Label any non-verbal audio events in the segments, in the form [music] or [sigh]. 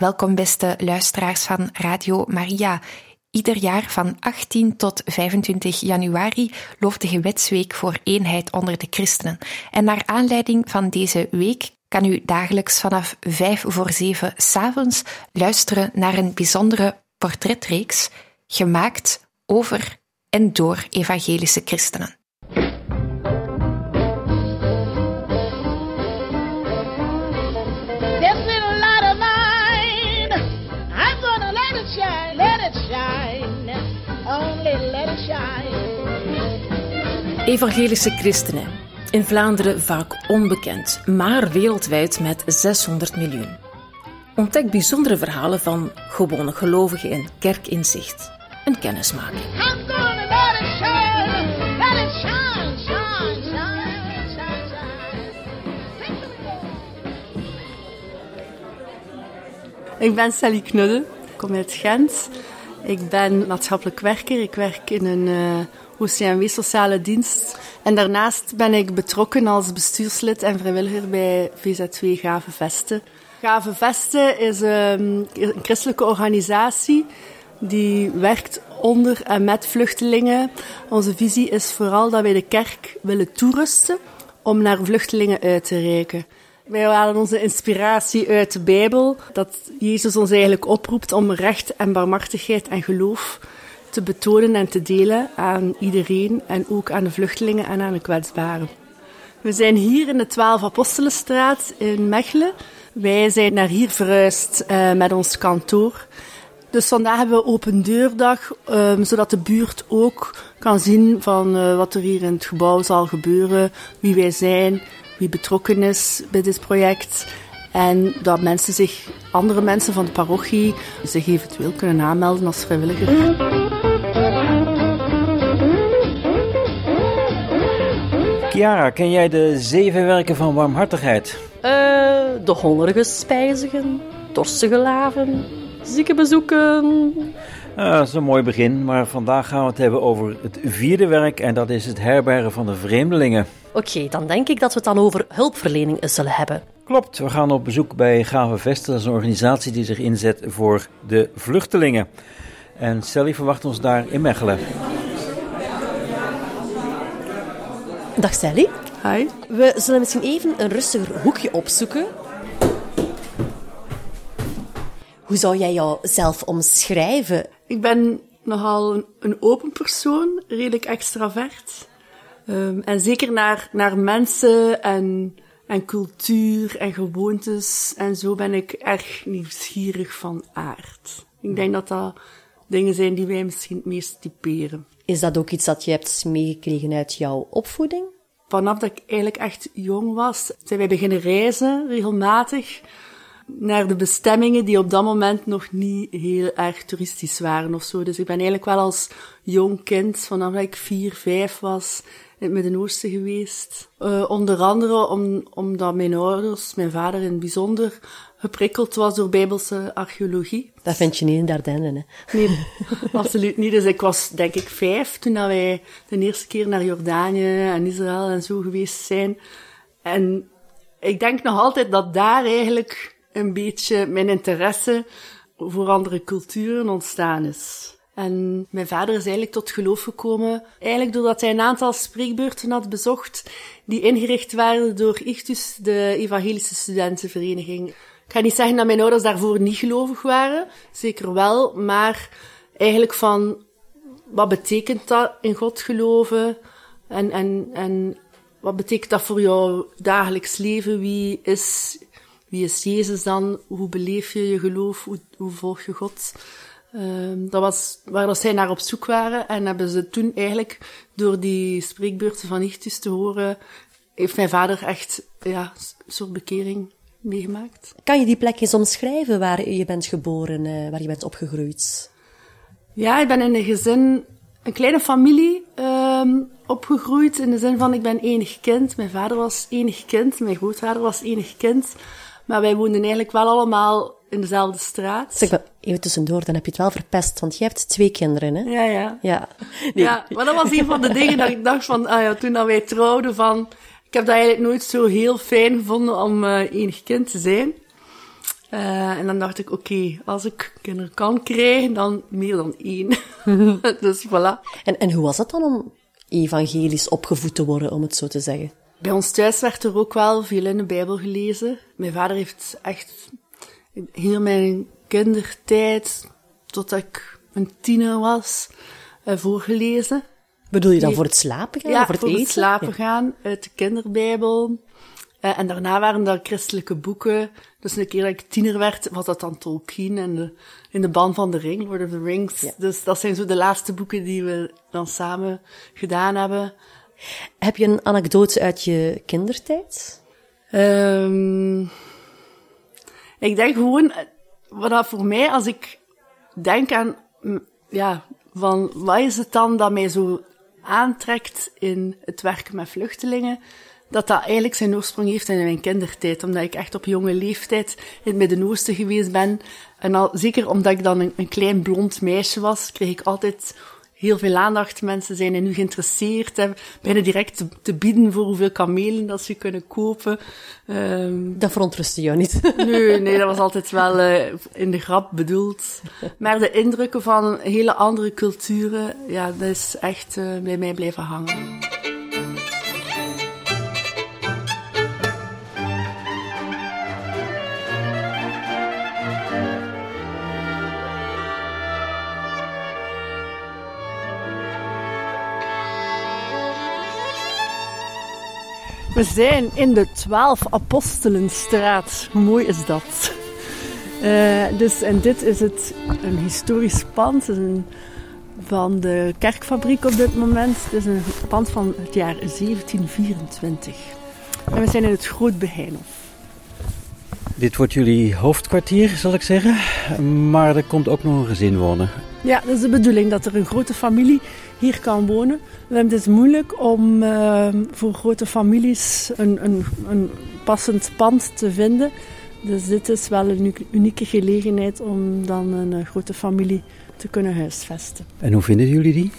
Welkom beste luisteraars van Radio Maria. Ieder jaar van 18 tot 25 januari loopt de gewetsweek voor eenheid onder de christenen. En naar aanleiding van deze week kan u dagelijks vanaf 5 voor 7 s'avonds luisteren naar een bijzondere portretreeks gemaakt over en door evangelische christenen. Evangelische christenen. In Vlaanderen vaak onbekend, maar wereldwijd met 600 miljoen. Ontdek bijzondere verhalen van gewone gelovigen in kerkinzicht en kennismaking. Ik ben Sally Knudde, ik kom uit Gent. Ik ben maatschappelijk werker. Ik werk in een uh, OCMW sociale dienst. En daarnaast ben ik betrokken als bestuurslid en vrijwilliger bij VZ2 Gave Vesten. Gave Vesten is um, een christelijke organisatie die werkt onder en met vluchtelingen. Onze visie is vooral dat wij de kerk willen toerusten om naar vluchtelingen uit te reiken. Wij halen onze inspiratie uit de Bijbel, dat Jezus ons eigenlijk oproept om recht en barmhartigheid en geloof te betonen en te delen aan iedereen en ook aan de vluchtelingen en aan de kwetsbaren. We zijn hier in de 12 Apostelenstraat in Mechelen. Wij zijn naar hier verhuisd uh, met ons kantoor. Dus vandaag hebben we open deurdag, um, zodat de buurt ook kan zien van uh, wat er hier in het gebouw zal gebeuren, wie wij zijn, wie betrokken is bij dit project. En dat mensen zich, andere mensen van de parochie, zich eventueel kunnen aanmelden als vrijwilliger. Chiara, ken jij de zeven werken van warmhartigheid? Uh, de hongerige spijzigen, dorstige laven, zieke bezoeken. Dat is een mooi begin, maar vandaag gaan we het hebben over het vierde werk en dat is het herbergen van de vreemdelingen. Oké, okay, dan denk ik dat we het dan over hulpverlening zullen hebben. Klopt, we gaan op bezoek bij Gave Vesten. Dat is een organisatie die zich inzet voor de vluchtelingen. En Sally verwacht ons daar in Mechelen. Dag Sally. Hi. We zullen misschien even een rustiger hoekje opzoeken. Hoe zou jij jouzelf omschrijven? Ik ben nogal een, een open persoon, redelijk extravert. Um, en zeker naar, naar mensen en, en cultuur en gewoontes en zo ben ik erg nieuwsgierig van aard. Ik denk dat dat dingen zijn die wij misschien het meest typeren. Is dat ook iets dat je hebt meegekregen uit jouw opvoeding? Vanaf dat ik eigenlijk echt jong was, zijn wij beginnen reizen, regelmatig, naar de bestemmingen die op dat moment nog niet heel erg toeristisch waren of zo. Dus ik ben eigenlijk wel als jong kind, vanaf dat ik vier, vijf was, in het Midden-Oosten geweest. Uh, onder andere om, omdat mijn ouders, mijn vader in het bijzonder, geprikkeld was door bijbelse archeologie. Dat vind je niet in Dardenne, hè? Nee, absoluut niet. Dus ik was denk ik vijf toen dat wij de eerste keer naar Jordanië en Israël en zo geweest zijn. En ik denk nog altijd dat daar eigenlijk een beetje mijn interesse voor andere culturen ontstaan is. En mijn vader is eigenlijk tot geloof gekomen, eigenlijk doordat hij een aantal spreekbeurten had bezocht, die ingericht waren door Ichtus, de Evangelische Studentenvereniging. Ik ga niet zeggen dat mijn ouders daarvoor niet gelovig waren, zeker wel, maar eigenlijk van, wat betekent dat in God geloven? En, en, en wat betekent dat voor jouw dagelijks leven? Wie is, wie is Jezus dan? Hoe beleef je je geloof? Hoe, hoe volg je God? Um, dat was waar zij naar op zoek waren. En hebben ze toen eigenlijk, door die spreekbeurten van Ichtus te horen, heeft mijn vader echt ja, een soort bekering meegemaakt. Kan je die plek eens omschrijven waar je bent geboren, uh, waar je bent opgegroeid? Ja, ik ben in een gezin, een kleine familie um, opgegroeid. In de zin van, ik ben enig kind. Mijn vader was enig kind, mijn grootvader was enig kind. Maar wij woonden eigenlijk wel allemaal in dezelfde straat. Zeg maar, even tussendoor, dan heb je het wel verpest, want je hebt twee kinderen, hè? Ja, ja. Ja, nee. ja maar dat was een van de [laughs] dingen dat ik dacht van, ah ja, toen dat wij trouwden van, ik heb dat eigenlijk nooit zo heel fijn gevonden om uh, enig kind te zijn. Uh, en dan dacht ik, oké, als ik kinderen kan krijgen, dan meer dan één. [laughs] [laughs] dus voilà. En, en hoe was het dan om evangelisch opgevoed te worden, om het zo te zeggen? Bij ons thuis werd er ook wel veel in de Bijbel gelezen. Mijn vader heeft echt heel mijn kindertijd, tot ik een tiener was, uh, voorgelezen. Bedoel je dan voor het slapen gaan? Ja, voor het, voor eten? het slapen gaan, uit de kinderbijbel. Uh, en daarna waren dat christelijke boeken. Dus een keer dat ik tiener werd, was dat dan Tolkien en de, in de band van de ring, Lord of the Rings. Ja. Dus dat zijn zo de laatste boeken die we dan samen gedaan hebben. Heb je een anekdote uit je kindertijd? Um, ik denk gewoon, wat dat voor mij, als ik denk aan, ja, van wat is het dan dat mij zo aantrekt in het werken met vluchtelingen, dat dat eigenlijk zijn oorsprong heeft in mijn kindertijd. Omdat ik echt op jonge leeftijd in het Midden-Oosten geweest ben. En al, zeker omdat ik dan een klein blond meisje was, kreeg ik altijd heel veel aandacht. Mensen zijn er nu geïnteresseerd. Hè, bijna direct te, te, bieden voor hoeveel kamelen dat ze kunnen kopen. Um, dat verontrustte jou niet? [laughs] nee, nee, dat was [laughs] altijd wel uh, in de grap bedoeld. Maar de indrukken van hele andere culturen, ja, dat is echt uh, bij mij blijven hangen. We zijn in de 12 Apostelenstraat. Hoe mooi is dat? Uh, dus, en dit is het, een historisch pand. Een, van de kerkfabriek op dit moment. Het is een pand van het jaar 1724. En we zijn in het Groot Beheinhof. Dit wordt jullie hoofdkwartier, zal ik zeggen. Maar er komt ook nog een gezin wonen. Ja, dat is de bedoeling dat er een grote familie hier kan wonen. Het is moeilijk om uh, voor grote families een, een, een, passend pand te vinden. Dus dit is wel een unieke gelegenheid om dan een uh, grote familie te kunnen huisvesten. En hoe vinden jullie die?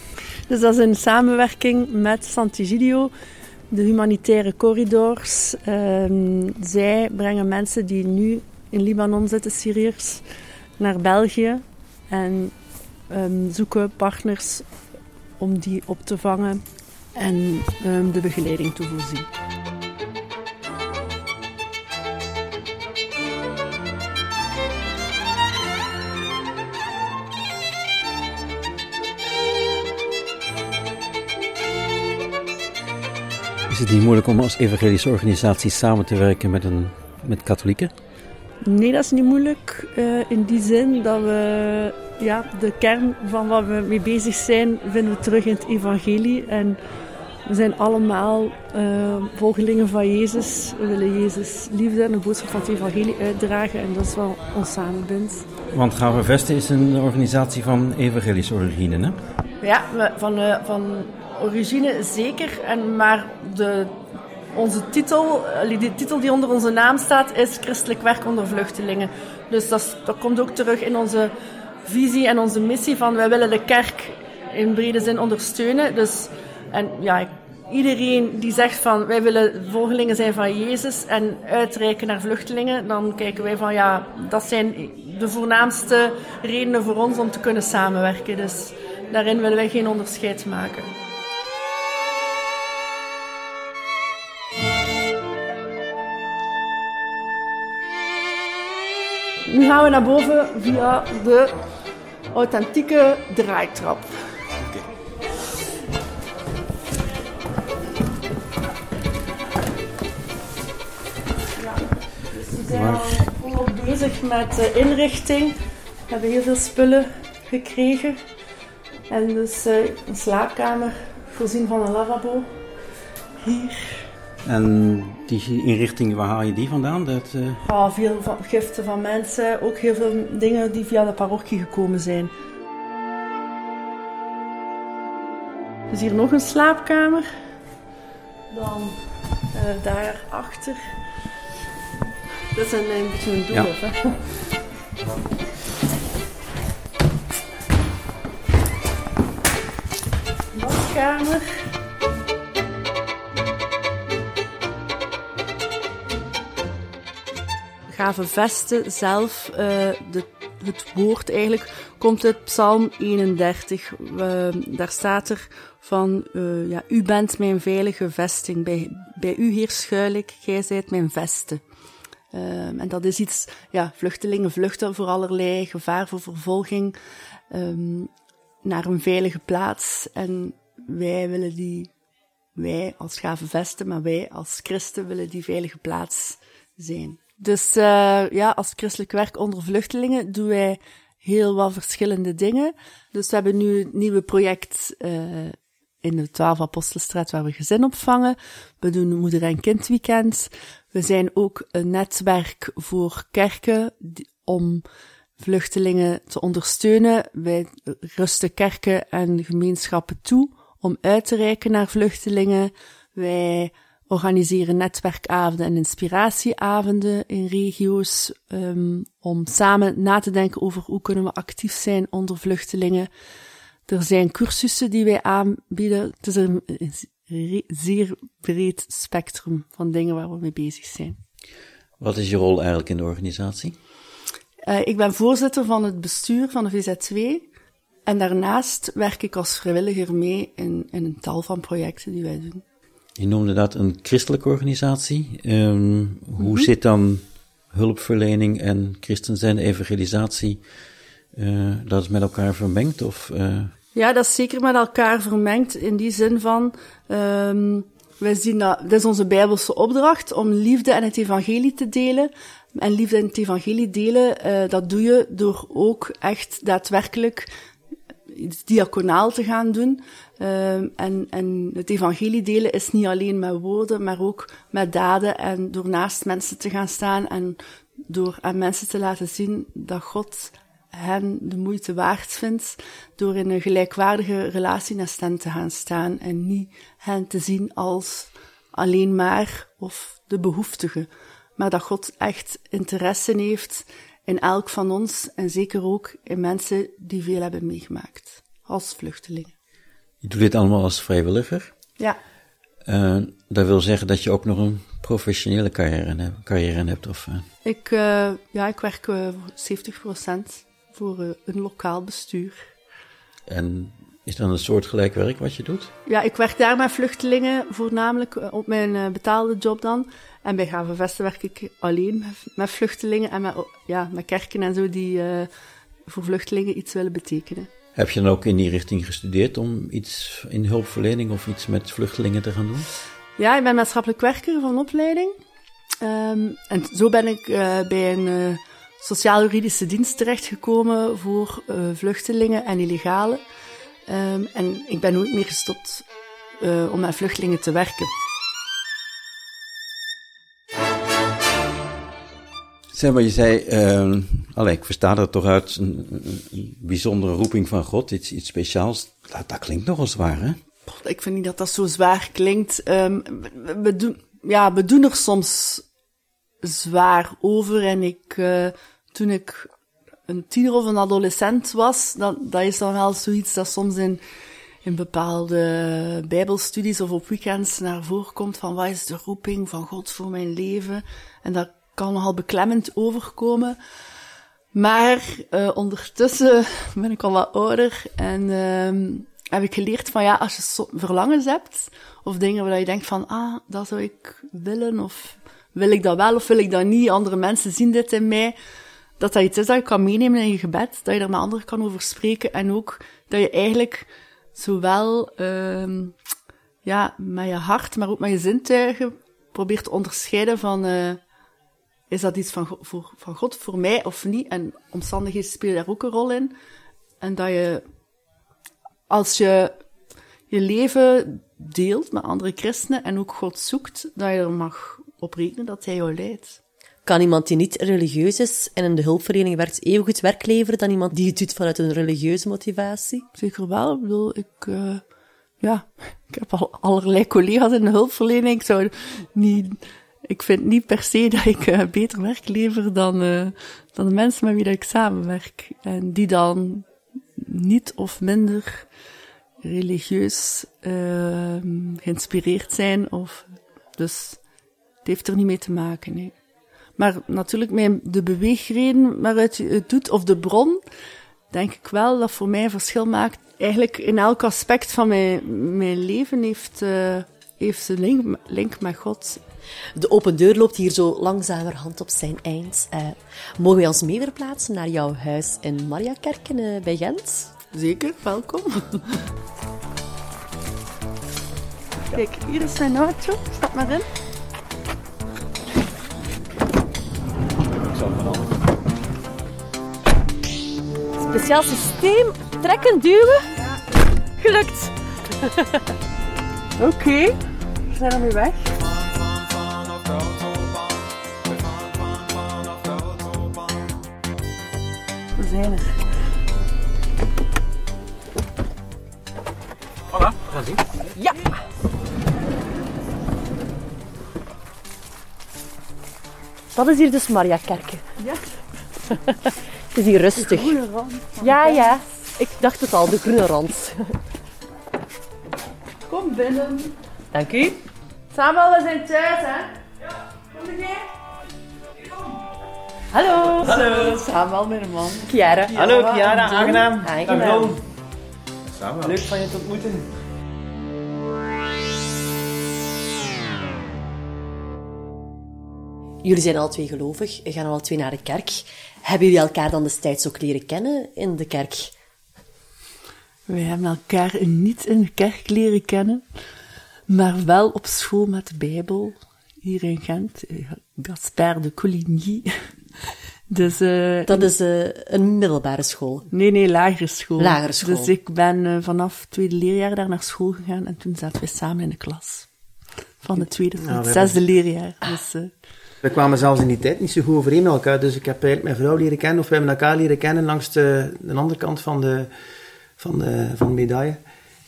Dus dat is in samenwerking met Sant'Egidio, de humanitaire corridors. Um, zij brengen mensen die nu in Libanon zitten, Syriërs, naar België. En um, zoeken partners om die op te vangen en um, de begeleiding te voorzien. Is het niet moeilijk om als evangelische organisatie samen te werken met, een, met katholieken? Nee, dat is niet moeilijk. Uh, in die zin dat we ja, de kern van wat we mee bezig zijn, vinden we terug in het evangelie. En we zijn allemaal uh, volgelingen van Jezus. We willen Jezus liefde en de boodschap van het evangelie uitdragen. En dat is wat ons samenbindt. Want Gave Vesten is een organisatie van evangelische origine, hè? Ja, van, uh, van origine zeker. En, maar de onze titel, de titel die onder onze naam staat, is Christelijk werk onder vluchtelingen. Dus dat, dat komt ook terug in onze visie en onze missie van wij willen de kerk in brede zin ondersteunen. Dus, en ja, iedereen die zegt van wij willen volgelingen zijn van Jezus en uitreiken naar vluchtelingen, dan kijken wij van ja, dat zijn de voornaamste redenen voor ons om te kunnen samenwerken. Dus daarin willen wij geen onderscheid maken. Nu gaan we naar boven via de authentieke draaitrap. Okay. Ja, dus we zijn al volop bezig met de inrichting. We hebben heel veel spullen gekregen. En dus uh, een slaapkamer voorzien van een lavabo. Hier. En die inrichting, waar haal je die vandaan? Dat, uh... ja, veel van, giften van mensen, ook heel veel dingen die via de parochie gekomen zijn. Dus hier nog een slaapkamer. Dan uh, daarachter. Dat is een, een beetje een ja. hè? Badkamer. Gave vesten zelf, uh, de, het woord eigenlijk, komt uit Psalm 31. Uh, daar staat er van, uh, ja, u bent mijn veilige vesting, bij, bij u heer schuil ik, gij zijt mijn vesten. Um, en dat is iets, ja, vluchtelingen vluchten voor allerlei gevaar, voor vervolging, um, naar een veilige plaats. En wij willen die, wij als gave vesten, maar wij als christen willen die veilige plaats zijn. Dus uh, ja, als christelijk werk onder vluchtelingen doen wij heel wat verschillende dingen. Dus we hebben nu een nieuwe project uh, in de 12 Apostelstraat waar we gezin opvangen. We doen moeder- en kindweekend. We zijn ook een netwerk voor kerken om vluchtelingen te ondersteunen. Wij rusten kerken en gemeenschappen toe om uit te reiken naar vluchtelingen. Wij organiseren netwerkavonden en inspiratieavonden in regio's um, om samen na te denken over hoe kunnen we actief zijn onder vluchtelingen. Er zijn cursussen die wij aanbieden. Het is een zeer breed spectrum van dingen waar we mee bezig zijn. Wat is je rol eigenlijk in de organisatie? Uh, ik ben voorzitter van het bestuur van de VZ2. En daarnaast werk ik als vrijwilliger mee in, in een tal van projecten die wij doen. Je noemde dat een christelijke organisatie. Um, hoe mm -hmm. zit dan hulpverlening en christen zijn evangelisatie? Uh, dat is met elkaar vermengd? Of, uh... Ja, dat is zeker met elkaar vermengd in die zin van. Um, wij zien dat, dat is onze Bijbelse opdracht om liefde en het evangelie te delen. En liefde en het evangelie delen, uh, dat doe je door ook echt daadwerkelijk iets diaconaal te gaan doen. Uh, en, en het evangelie delen is niet alleen met woorden, maar ook met daden en door naast mensen te gaan staan en door aan mensen te laten zien dat God hen de moeite waard vindt door in een gelijkwaardige relatie naast hen te gaan staan en niet hen te zien als alleen maar of de behoeftige, maar dat God echt interesse heeft in elk van ons en zeker ook in mensen die veel hebben meegemaakt als vluchtelingen. Je doet dit allemaal als vrijwilliger? Ja. Uh, dat wil zeggen dat je ook nog een professionele carrière, carrière hebt? Of, uh... ik, uh, ja, ik werk 70% voor een lokaal bestuur. En is dat een soort gelijk werk wat je doet? Ja, ik werk daar met vluchtelingen, voornamelijk op mijn betaalde job dan. En bij Gavenvesten werk ik alleen met, vluchtelingen en met, ja, met kerken en zo die voor vluchtelingen iets willen betekenen. Heb je dan ook in die richting gestudeerd om iets in hulpverlening of iets met vluchtelingen te gaan doen? Ja, ik ben maatschappelijk werker van opleiding. Um, en zo ben ik uh, bij een uh, sociaal-juridische dienst terechtgekomen voor uh, vluchtelingen en illegalen. Um, en ik ben nooit meer gestopt om met vluchtelingen te werken. Zeg maar, je zei, uh, allee, ik versta er toch uit, een, bijzondere roeping van God, iets, iets speciaals. Dat, dat klinkt nogal zwaar, hè? Ik vind niet dat dat zo zwaar klinkt. Um, we, doen, ja, we doen er soms zwaar over. En ik, uh, toen ik een tiener of een adolescent was, dat, dat is dan wel zoiets dat soms in, in bepaalde bijbelstudies of op weekends naar voren komt van wat is de roeping van God voor mijn leven. En dat kan nogal beklemmend overkomen. Maar uh, ondertussen ben ik al wat ouder en uh, heb ik geleerd van ja, als je verlangens hebt, of dingen waar je denkt van, ah, dat zou ik willen, of wil ik dat wel, of wil ik dat niet, andere mensen zien dit in mij, dat dat iets is dat je kan meenemen in je gebed, dat je er met anderen kan over spreken, en ook dat je eigenlijk zowel uh, ja, met je hart, maar ook met je zintuigen probeert te onderscheiden van... Is dat iets van, voor, van God voor mij of niet? En omstandigheden spelen daar ook een rol in. En dat je, als je je leven deelt met andere christenen en ook God zoekt, dat je er mag op rekenen dat hij jou leidt. Kan iemand die niet religieus is en in de hulpverlening werkt even goed werk leveren dan iemand die het doet vanuit een religieuze motivatie? Zeker wel. Ik bedoel, ik, uh, ja, [laughs] ik heb al allerlei collega's in de hulpverlening. Ik zou niet ik vind niet per se dat ik uh, beter werk lever dan, uh, dan de mensen met wie dat ik samenwerk. En die dan niet of minder religieus uh, geïnspireerd zijn. Of, dus het heeft er niet mee te maken. Nee. Maar natuurlijk, met de beweegreden waaruit je het doet, of de bron, denk ik wel dat voor mij een verschil maakt. Eigenlijk in elk aspect van mijn, mijn leven heeft, uh, heeft een link, link met God. De open deur loopt hier zo langzamerhand op zijn eind. Uh, mogen wij ons mee verplaatsen naar jouw huis in Mariakerken uh, bij Gent? Zeker, welkom. Kijk, hier is mijn auto. Stap maar in. Speciaal systeem. Trekken, duwen. Gelukt. Oké, okay. we zijn nu weg. We zijn er. Voilà, we gaan zien. Ja. Dat is hier dus Maria Kerken. Ja. [laughs] Het is hier rustig. groene rand. Ja, ja. Ik dacht het al, de groene rand. Kom binnen. Dank u. Samuel, we zijn thuis, hè? Ja. Kom jij? Hallo. Hallo. Samuel, mijn man. Chiara. Hallo Chiara, aangenaam. Aangenaam. Ron. Leuk van je te ontmoeten. Jullie zijn al twee gelovig, gaan al twee naar de kerk. Hebben jullie elkaar dan destijds ook leren kennen in de kerk? Wij hebben elkaar niet in de kerk leren kennen, maar wel op school met de Bijbel, hier in Gent. Gaspard de Coligny. Dus, uh, Dat is uh, een middelbare school. Nee, nee, lagere school. Lagere school. Dus ik ben uh, vanaf het tweede leerjaar daar naar school gegaan en toen zaten we samen in de klas. Van het tweede tot het zesde leerjaar. Dus, we kwamen zelfs in die tijd niet zo goed overeen met elkaar, dus ik heb eigenlijk mijn vrouw leren kennen, of we hebben elkaar leren kennen langs de, de andere kant van de, van de, van de medaille.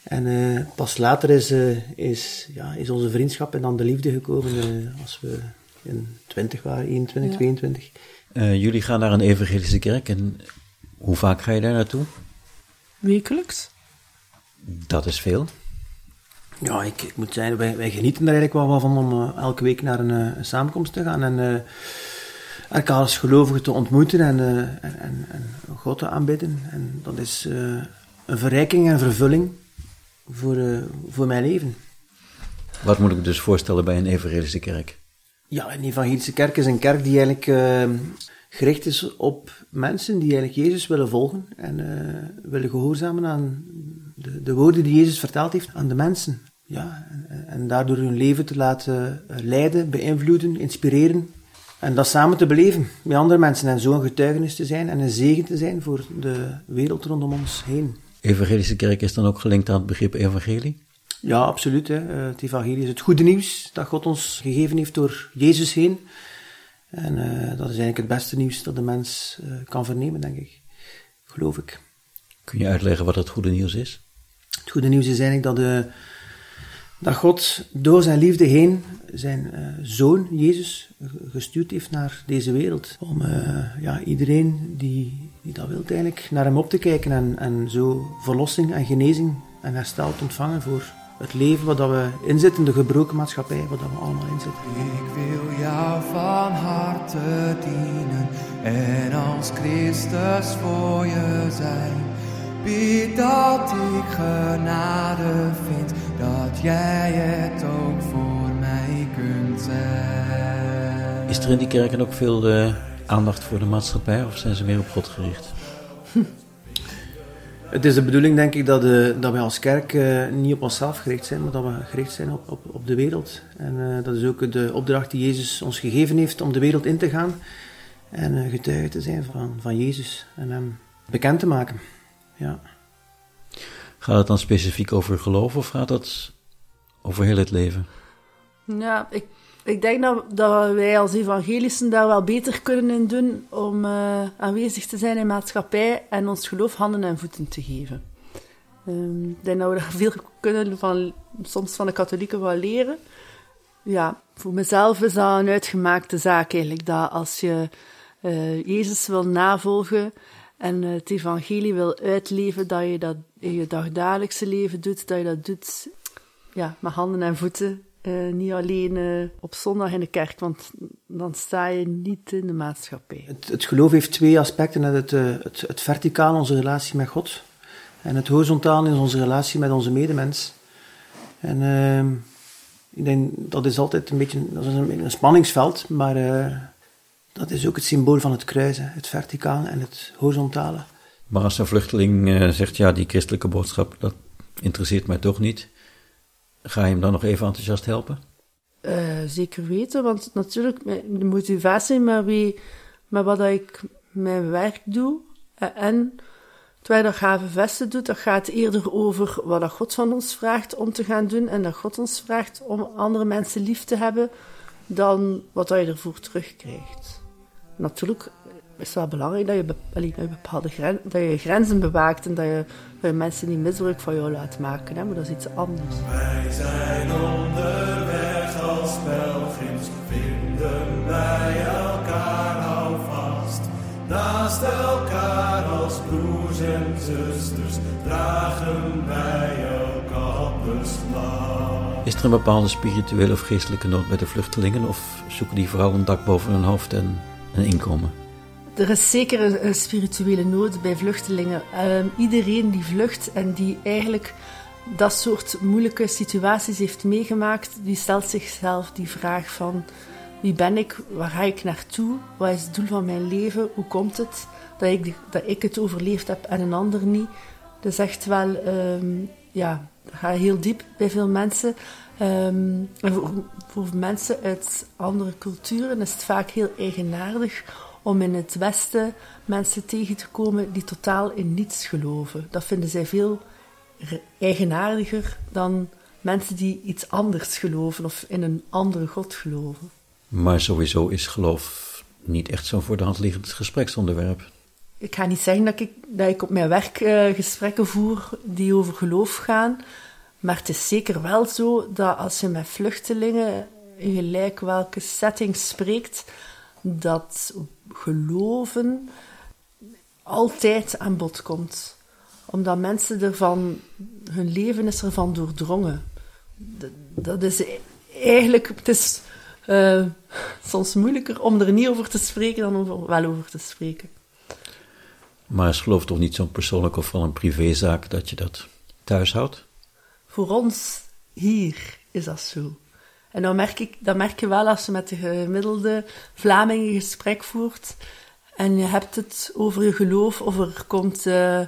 En uh, pas later is, uh, is, ja, is onze vriendschap en dan de liefde gekomen uh, als we in 20 waren, 21, ja. 22. Jullie gaan naar een evangelische kerk en hoe vaak ga je daar naartoe? Wekelijks. Dat is veel. Ja, ik, ik, moet zeggen, wij, wij, genieten er eigenlijk wel van om uh, elke week naar een, een, samenkomst te gaan en uh, elkaar als gelovigen te ontmoeten en, uh, en, en, en, God te aanbidden. En dat is een verrijking en vervulling voor, voor mijn leven. Wat moet ik me dus voorstellen bij een evangelische kerk? Ja, een evangelische kerk is een kerk die eigenlijk gericht is op mensen die eigenlijk Jezus willen volgen en willen gehoorzamen aan de, de woorden die Jezus verteld heeft aan de mensen. Ja, en, en daardoor hun leven te laten leiden, beïnvloeden, inspireren. En dat samen te beleven met andere mensen en zo een getuigenis te zijn en een zegen te zijn voor de wereld rondom ons heen. Evangelische kerk is dan ook gelinkt aan het begrip evangelie? Ja, absoluut. Hè. Het evangelie is het goede nieuws dat God ons gegeven heeft door Jezus heen. En uh, dat is eigenlijk het beste nieuws dat de mens uh, kan vernemen, denk ik. Geloof ik. Kun je uitleggen wat het goede nieuws is? Het goede nieuws is eigenlijk dat, de, dat God door zijn liefde heen zijn uh, zoon, Jezus, gestuurd heeft naar deze wereld. Om ja, iedereen die, die dat wil eigenlijk naar hem op te kijken en, en zo verlossing en genezing en herstel te ontvangen voor het leven wat we inzitten, de gebroken maatschappij, wat we allemaal inzitten. Ik wil jou van harte dienen en als Christus voor je zijn. Bied dat ik genade vind, dat jij het ook voor mij kunt zijn. Is er in die kerken ook veel uh, aandacht voor de maatschappij of zijn ze meer op God gericht? [laughs] Het is de bedoeling, denk ik, dat, uh, dat wij als kerk uh, niet op onszelf gericht zijn, maar dat we gericht zijn op, op, op de wereld. En uh, dat is ook de opdracht die Jezus ons gegeven heeft om de wereld in te gaan en getuige te zijn van, van Jezus en hem bekend te maken. Ja. Gaat het dan specifiek over geloof of gaat het over heel het leven? Ja, ik, ik denk dat, dat wij als evangelisten daar wel beter kunnen in doen om uh, aanwezig te zijn in maatschappij en ons geloof handen en voeten te geven. Um, ik denk dat we daar veel kunnen van, soms van de katholieken wel leren. Ja, voor mezelf is dat een uitgemaakte zaak eigenlijk, dat als je uh, Jezus wil navolgen en het evangelie wil uitleven, dat je dat in je dagdagelijkse leven doet, dat je dat doet ja, met handen en voeten Uh, niet alleen uh, op zondag in de kerk, want dan sta je niet in de maatschappij. Het, het geloof heeft twee aspecten. Het, het, het verticaal, onze relatie met God. En het horizontaal is onze relatie met onze medemens. En uh, ik denk, dat is altijd een beetje dat is een, een spanningsveld, maar dat is ook het symbool van het kruisen. Het verticale en het horizontale. Maar als een vluchteling zegt, ja, die christelijke boodschap, dat interesseert mij toch niet Ga je hem dan nog even enthousiast helpen? Uh, zeker weten, want natuurlijk de motivatie met, wie, met wat ik mijn werk doe eh, en terwijl dat gave vesten doet, dat gaat eerder over wat dat God van ons vraagt om te gaan doen en dat God ons vraagt om andere mensen lief te hebben dan wat dat je ervoor terugkrijgt. Natuurlijk is het wel belangrijk dat je, allee, dat je bepaalde gren, dat je grenzen bewaakt en dat je, dat je mensen niet misbruik van jou laat maken. Hè, maar dat is iets anders. Wij zijn onderweg als pelgrims, vinden bij elkaar hou vast. Naast elkaar als broers en zusters dragen wij elkaar beslag. Is er een bepaalde spirituele of geestelijke nood bij de vluchtelingen of zoeken die vooral een dak boven hun hoofd en een inkomen? Er is zeker een, spirituele nood bij vluchtelingen. Ehm, iedereen die vlucht en die eigenlijk dat soort moeilijke situaties heeft meegemaakt, die stelt zichzelf die vraag van wie ben ik, waar ga ik naartoe, wat is het doel van mijn leven, hoe komt het dat ik, dat ik het overleefd heb en een ander niet. Dat is echt wel, um, ja, gaat heel diep bij veel mensen. Ehm, voor, voor mensen uit andere culturen is het vaak heel eigenaardig om in het Westen mensen tegen te komen die totaal in niets geloven. Dat vinden zij veel eigenaardiger dan mensen die iets anders geloven of in een andere God geloven. Maar sowieso is geloof niet echt zo'n voor de hand liggend gespreksonderwerp. Ik ga niet zeggen dat ik, dat ik op mijn werk uh, gesprekken voer die over geloof gaan. Maar het is zeker wel zo dat als je met vluchtelingen in gelijk welke setting spreekt, dat geloven altijd aan bod komt. Omdat mensen ervan, hun leven is ervan doordrongen. Dat is eigenlijk, het is uh, soms moeilijker om er niet over te spreken dan over, wel over te spreken. Maar is geloof toch niet zo'n persoonlijk of wel een privézaak dat je dat thuis houdt? Voor ons hier is dat zo. En dan merk, ik, dan merk je wel als je met de gemiddelde Vlaming een gesprek voert en je hebt het over je geloof of er komt uh,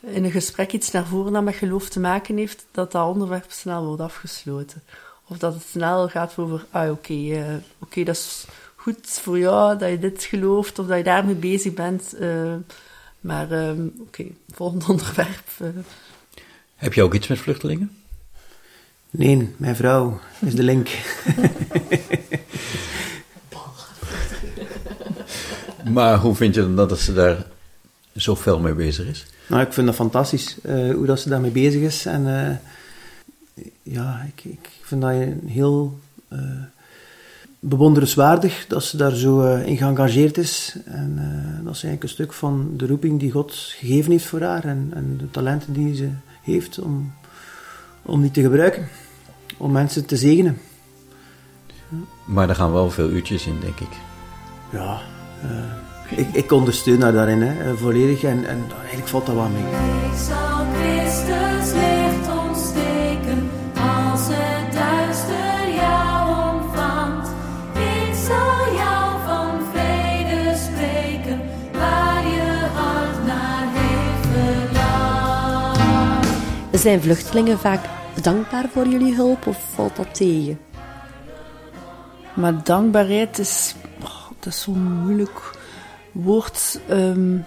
in een gesprek iets naar voren dat met geloof te maken heeft, dat dat onderwerp snel wordt afgesloten. Of dat het snel gaat over, ah oké, uh, okay, dat is goed voor jou dat je dit gelooft of dat je daarmee bezig bent. Uh, maar oké, okay, volgend [laughs] onderwerp. Heb je ook iets met vluchtelingen? Nee, mijn vrouw is de link. maar hoe vind je dan dat ze daar zo fel mee bezig is? Nou, ik vind dat fantastisch uh, hoe dat ze daarmee bezig is. En uh, ja, ik, ik vind dat heel uh, bewonderenswaardig dat ze daar zo in geëngageerd is. En dat is eigenlijk een stuk van de roeping die God gegeven heeft voor haar en, en de talenten die ze heeft om, om die te gebruiken om mensen te zegenen. Maar er gaan wel veel uurtjes in, denk ik. Ja, uh, ik, ik ondersteun haar daarin, hè, eh, volledig. En, en eigenlijk valt dat wel mee. Ik zal Christus licht ontsteken als het duister jou omvangt. Ik zal jou van vrede spreken waar je hart naar heeft verlangd. Zijn vluchtelingen vaak dankbaar voor jullie hulp of valt dat tegen? Maar dankbaarheid is, oh, dat is zo'n moeilijk woord. Um,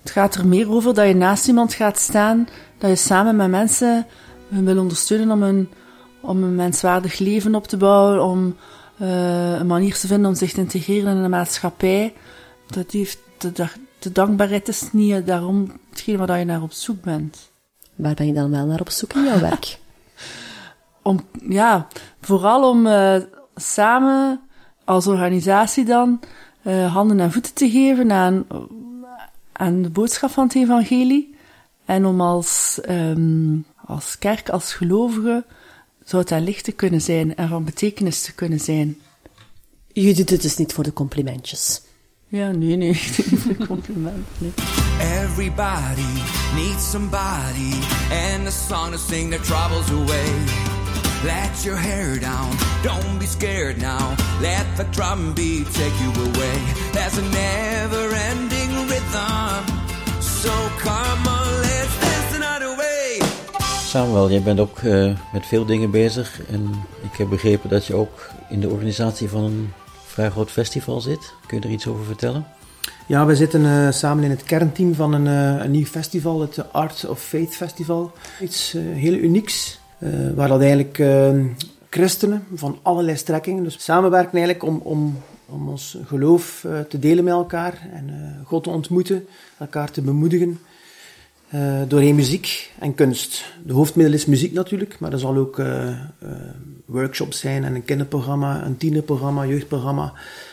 het gaat er meer over dat je naast iemand gaat staan, dat je samen met mensen hen wil ondersteunen om een, om een menswaardig leven op te bouwen, om uh, een manier te vinden om zich te integreren in de maatschappij. Dat heeft, de, dankbaarheid is niet daarom hetgeen waar je naar op zoek bent. Waar ben je dan wel naar op zoek in jouw werk? [laughs] om, ja, vooral om uh, samen als organisatie dan uh, handen en voeten te geven aan, aan de boodschap van het evangelie. En om als, um, als kerk, als gelovigen, zou het daar licht te kunnen zijn en van betekenis te kunnen zijn. Je doet het dus niet voor de complimentjes. Ja, nee, nee, [laughs] complimenten. Nee. Everybody needs somebody and a song to sing their troubles away. Let your hair down, don't be scared now. Let the drum beat take you away. There's a never ending rhythm. So come on, let's dance the night away. Samuel, jij bent ook eh, met veel dingen bezig en ik heb begrepen dat je ook in de organisatie van een vrij groot festival zit. Kun je er iets over vertellen? Ja, we zitten eh, samen in het kernteam van een, eh, nieuw festival, het Art of Faith Festival. Iets eh, heel unieks, waar dat eigenlijk eh, christenen van allerlei strekkingen dus samenwerken eigenlijk om, om, om ons geloof te delen met elkaar en God te ontmoeten, elkaar te bemoedigen. Eh, doorheen muziek en kunst. De hoofdmiddel is muziek natuurlijk, maar er zal ook eh, eh, workshops zijn en een kinderprogramma, een tienerprogramma, jeugdprogramma,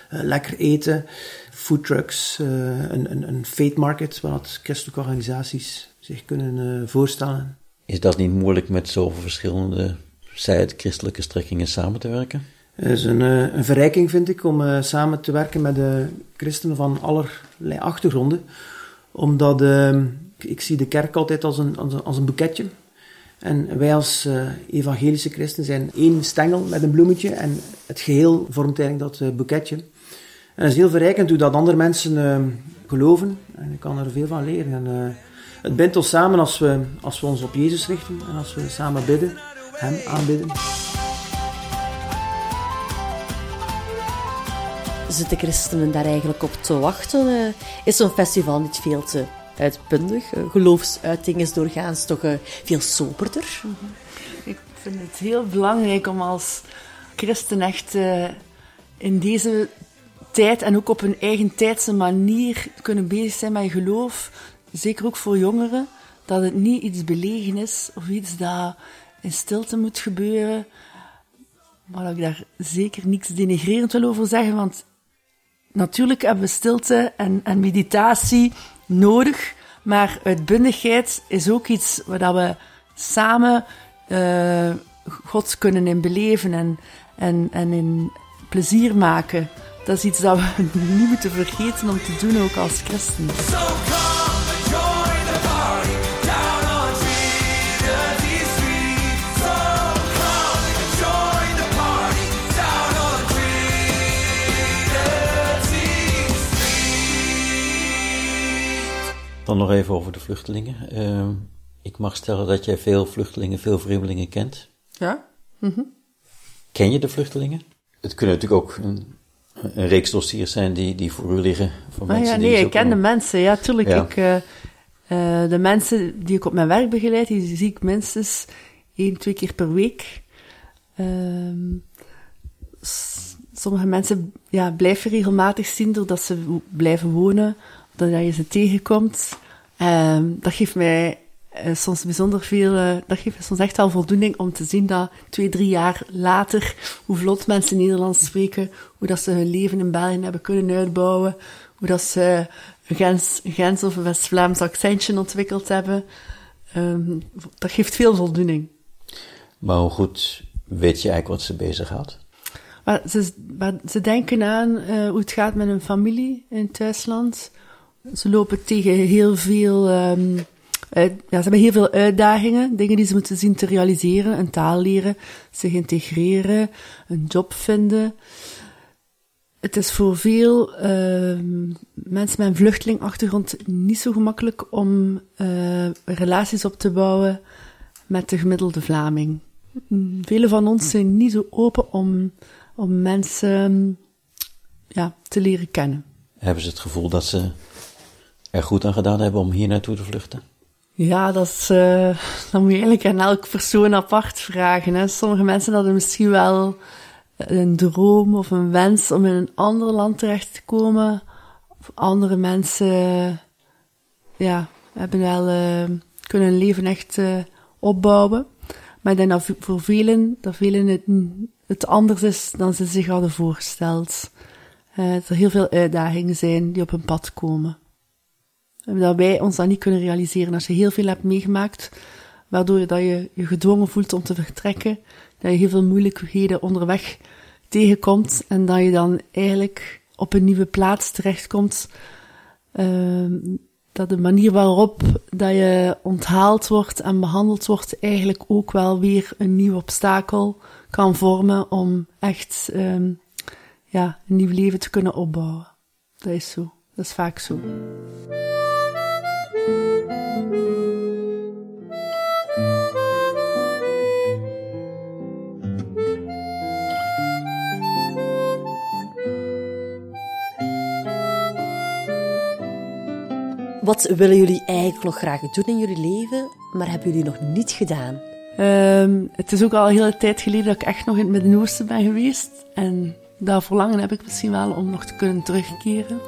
eh, lekker eten, foodtrucks, een, een, een faith market, waar dat christelijke organisaties zich kunnen voorstellen. Is dat niet moeilijk met zoveel verschillende, zij het christelijke strekkingen samen te werken? Het is een, een verrijking, vind ik, om samen te werken met de christenen van allerlei achtergronden. Omdat eh, ik, zie de kerk altijd als een, als een, een boeketje. En wij als eh, evangelische christen zijn één stengel met een bloemetje en het geheel vormt eigenlijk dat eh, boeketje. En het is heel verrijkend hoe dat andere mensen eh, geloven en ik kan er veel van leren. En, het bindt ons samen als we, als we ons op Jezus richten en als we samen bidden, Hem aanbidden. Zitten christenen daar eigenlijk op te wachten? Is zo'n festival niet veel te uitbundig? Eh, geloofsuiting is doorgaans toch eh, veel soberder? Ik vind het heel belangrijk om als christen echt eh, in deze tijd en ook op een eigen tijdse manier kunnen bezig zijn met geloof. Zeker ook voor jongeren. Dat het niet iets belegen is of iets dat in stilte moet gebeuren. Maar dat ik daar zeker niks denigrerend wil over zeggen. Want natuurlijk hebben we stilte en, en meditatie nodig. Maar uitbundigheid is ook iets waar we samen eh, God kunnen in beleven en, en, en in plezier maken. Dat is iets dat we [laughs] niet moeten vergeten om te doen, ook als christen. Dan nog even over de vluchtelingen. Eh, ik mag stellen dat jij veel vluchtelingen, veel vreemdelingen kent. Ja? Ken je de vluchtelingen? Het kunnen natuurlijk ook een, een reeks dossiers zijn die, die voor u liggen. Voor Ah, mensen ja, nee, zo ik ken de mensen. Ja, tuurlijk. Ja. Ik, eh, eh, de mensen die ik op mijn werk begeleid, die zie ik minstens één, twee keer per week. Ehm, sommige mensen ja, blijven regelmatig zien doordat ze blijven wonen, doordat je ze tegenkomt. Ehm, dat geeft mij eh, soms bijzonder veel, eh, dat geeft me soms echt wel voldoening om te zien dat twee, drie jaar later, hoe vlot mensen Nederlands spreken, hoe dat ze hun leven in België hebben kunnen uitbouwen, hoe dat ze een Gens, of een West-Vlaams accentje ontwikkeld hebben. Ehm, dat geeft veel voldoening. Maar hoe goed weet je eigenlijk wat ze bezighoudt? Maar ze, maar ze denken aan eh, hoe het gaat met hun familie in het thuisland. Ze lopen tegen heel veel... ehm, ja, ze hebben heel veel uitdagingen, dingen die ze moeten zien te realiseren. Een taal leren, zich integreren, een job vinden. Het is voor veel ehm, mensen met een vluchtelingachtergrond niet zo gemakkelijk om eh, relaties op te bouwen met de gemiddelde Vlaming. Mm, Vele van ons zijn niet zo open om, om mensen ja, te leren kennen. Hebben ze het gevoel dat ze er goed aan gedaan hebben om hier naartoe te vluchten? Ja, dat eh, dat moet je eigenlijk aan elk persoon apart vragen. Hè. Sommige mensen hadden misschien wel een droom of een wens om in een ander land terecht te komen. Of andere mensen ja, hebben wel, eh, kunnen hun leven echt eh, opbouwen. Maar ik denk dat voor velen, dat velen het, het anders is dan ze zich hadden voorgesteld. Eh, dat er heel veel uitdagingen zijn die op hun pad komen. Dat wij ons dat niet kunnen realiseren. Als je heel veel hebt meegemaakt, waardoor je, dat je je gedwongen voelt om te vertrekken, dat je heel veel moeilijkheden onderweg tegenkomt en dat je dan eigenlijk op een nieuwe plaats terechtkomt. Ehm, dat de manier waarop dat je onthaald wordt en behandeld wordt eigenlijk ook wel weer een nieuw obstakel kan vormen om echt ehm, ja, een nieuw leven te kunnen opbouwen. Dat is zo. Dat is vaak zo. Wat willen jullie eigenlijk nog graag doen in jullie leven, maar hebben jullie nog niet gedaan? Ehm, het is ook al een hele tijd geleden dat ik echt nog in het Midden-Oosten ben geweest. En dat verlangen heb ik misschien wel om nog te kunnen terugkeren.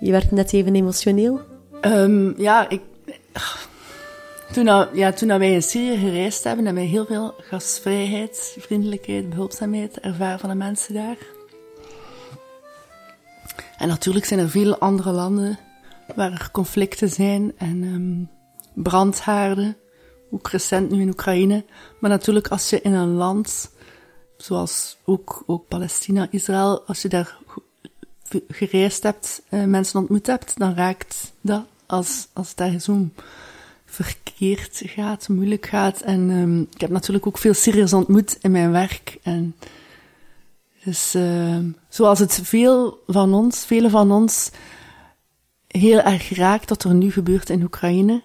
Je werd net even emotioneel. Ehm, ja, ik, toen, ja, toen dat wij in Syrië gereisd hebben, hebben wij heel veel gastvrijheid, vriendelijkheid, behulpzaamheid ervaren van de mensen daar. En natuurlijk zijn er veel andere landen waar er conflicten zijn en ehm, brandhaarden. Ook recent nu in Oekraïne. Maar natuurlijk als je in een land, zoals ook, ook Palestina, Israël, als je daar ge- gereisd hebt, eh, mensen ontmoet hebt, dan raakt dat als, als daar zo verkeerd gaat, moeilijk gaat. En ehm, ik heb natuurlijk ook veel Syriërs ontmoet in mijn werk. En dus ehm, zoals het veel van ons, vele van ons, heel erg raakt wat er nu gebeurt in Oekraïne,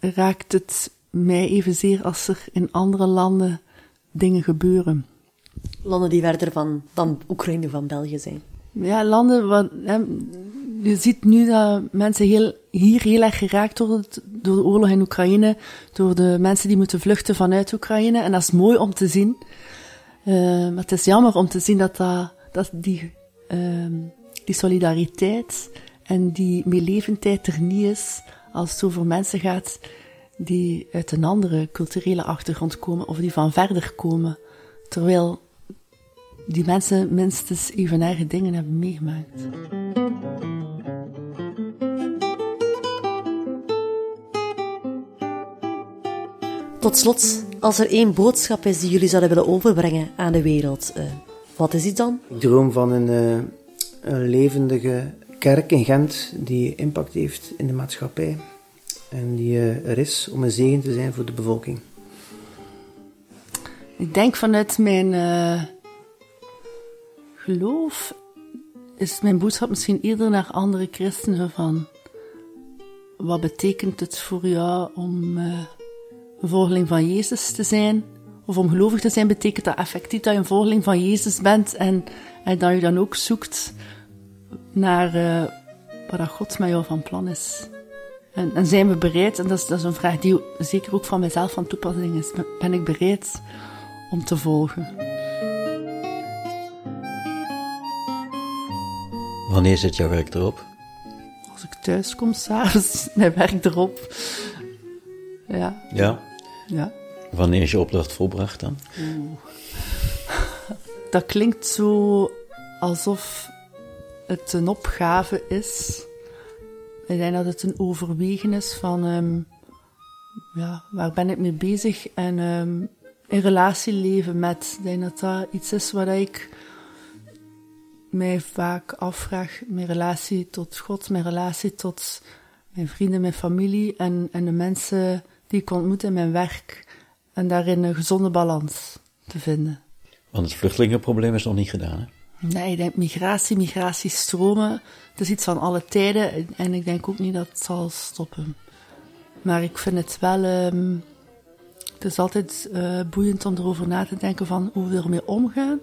raakt het mij evenzeer als er in andere landen dingen gebeuren. Landen die verder van, dan Oekraïne van België zijn. Ja, landen, wat, hè, je ziet nu dat mensen heel, hier heel erg geraakt worden door de oorlog in Oekraïne, door de mensen die moeten vluchten vanuit Oekraïne. En dat is mooi om te zien. Eh, maar het is jammer om te zien dat, die, ehm, die solidariteit en die meelevendheid er niet is als het over mensen gaat die uit een andere culturele achtergrond komen of die van verder komen. Terwijl die mensen minstens even erge dingen hebben meegemaakt. Tot slot, als er één boodschap is die jullie zouden willen overbrengen aan de wereld, eh, wat is die dan? Ik droom van een, eh, een levendige kerk in Gent die impact heeft in de maatschappij. En die eh, er is om een zegen te zijn voor de bevolking. Ik denk vanuit mijn eh, geloof is mijn boodschap misschien eerder naar andere christenen van wat betekent het voor jou om een volgeling van Jezus te zijn? Of om gelovig te zijn betekent dat effectief dat je een volgeling van Jezus bent en, en dat je dan ook zoekt naar eh, wat God met jou van plan is. En, en zijn we bereid, en dat is, dat is een vraag die zeker ook van mezelf van toepassing is, ben ik bereid om te volgen? Wanneer zit jouw werk erop? Als ik thuis kom [laughs] s'avonds, mijn werk erop. Ja, Ja. Ja. Wanneer is je opdracht volbracht dan? [laughs] Dat klinkt zo alsof het een opgave is. Ik denk dat het een overwegen is van, ehm, ja, waar ben ik mee bezig? En ehm in relatie leven met, ik denk dat dat iets is wat ik mij vaak afvraag. Mijn relatie tot God, mijn relatie tot mijn vrienden, mijn familie en, en de mensen die ik ontmoet in mijn werk. En daarin een gezonde balans te vinden. Want het vluchtelingenprobleem is nog niet gedaan, hè? Nee, ik denk migratie, migratiestromen, het is iets van alle tijden en ik denk ook niet dat het zal stoppen. Maar ik vind het wel, ehm, het is altijd eh, boeiend om erover na te denken van hoe we ermee omgaan.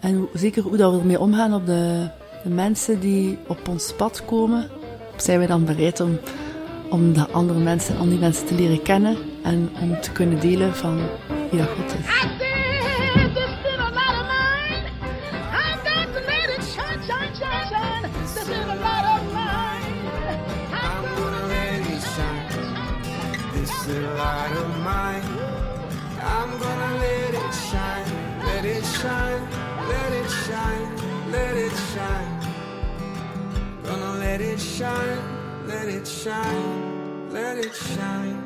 En hoe, zeker hoe dat we ermee omgaan op de, de mensen die op ons pad komen. Zijn we dan bereid om, om de andere mensen, om die mensen te leren kennen en om te kunnen delen van wie dat God is. Shine, let it shine, let it shine. Gonna let it shine, let it shine. let it shine.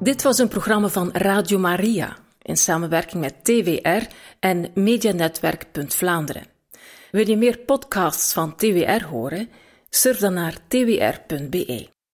Dit was een programma van Radio Maria in samenwerking met TWR en Medianetwerk. Wil je meer podcasts van TWR horen? Surf dan naar twr.be.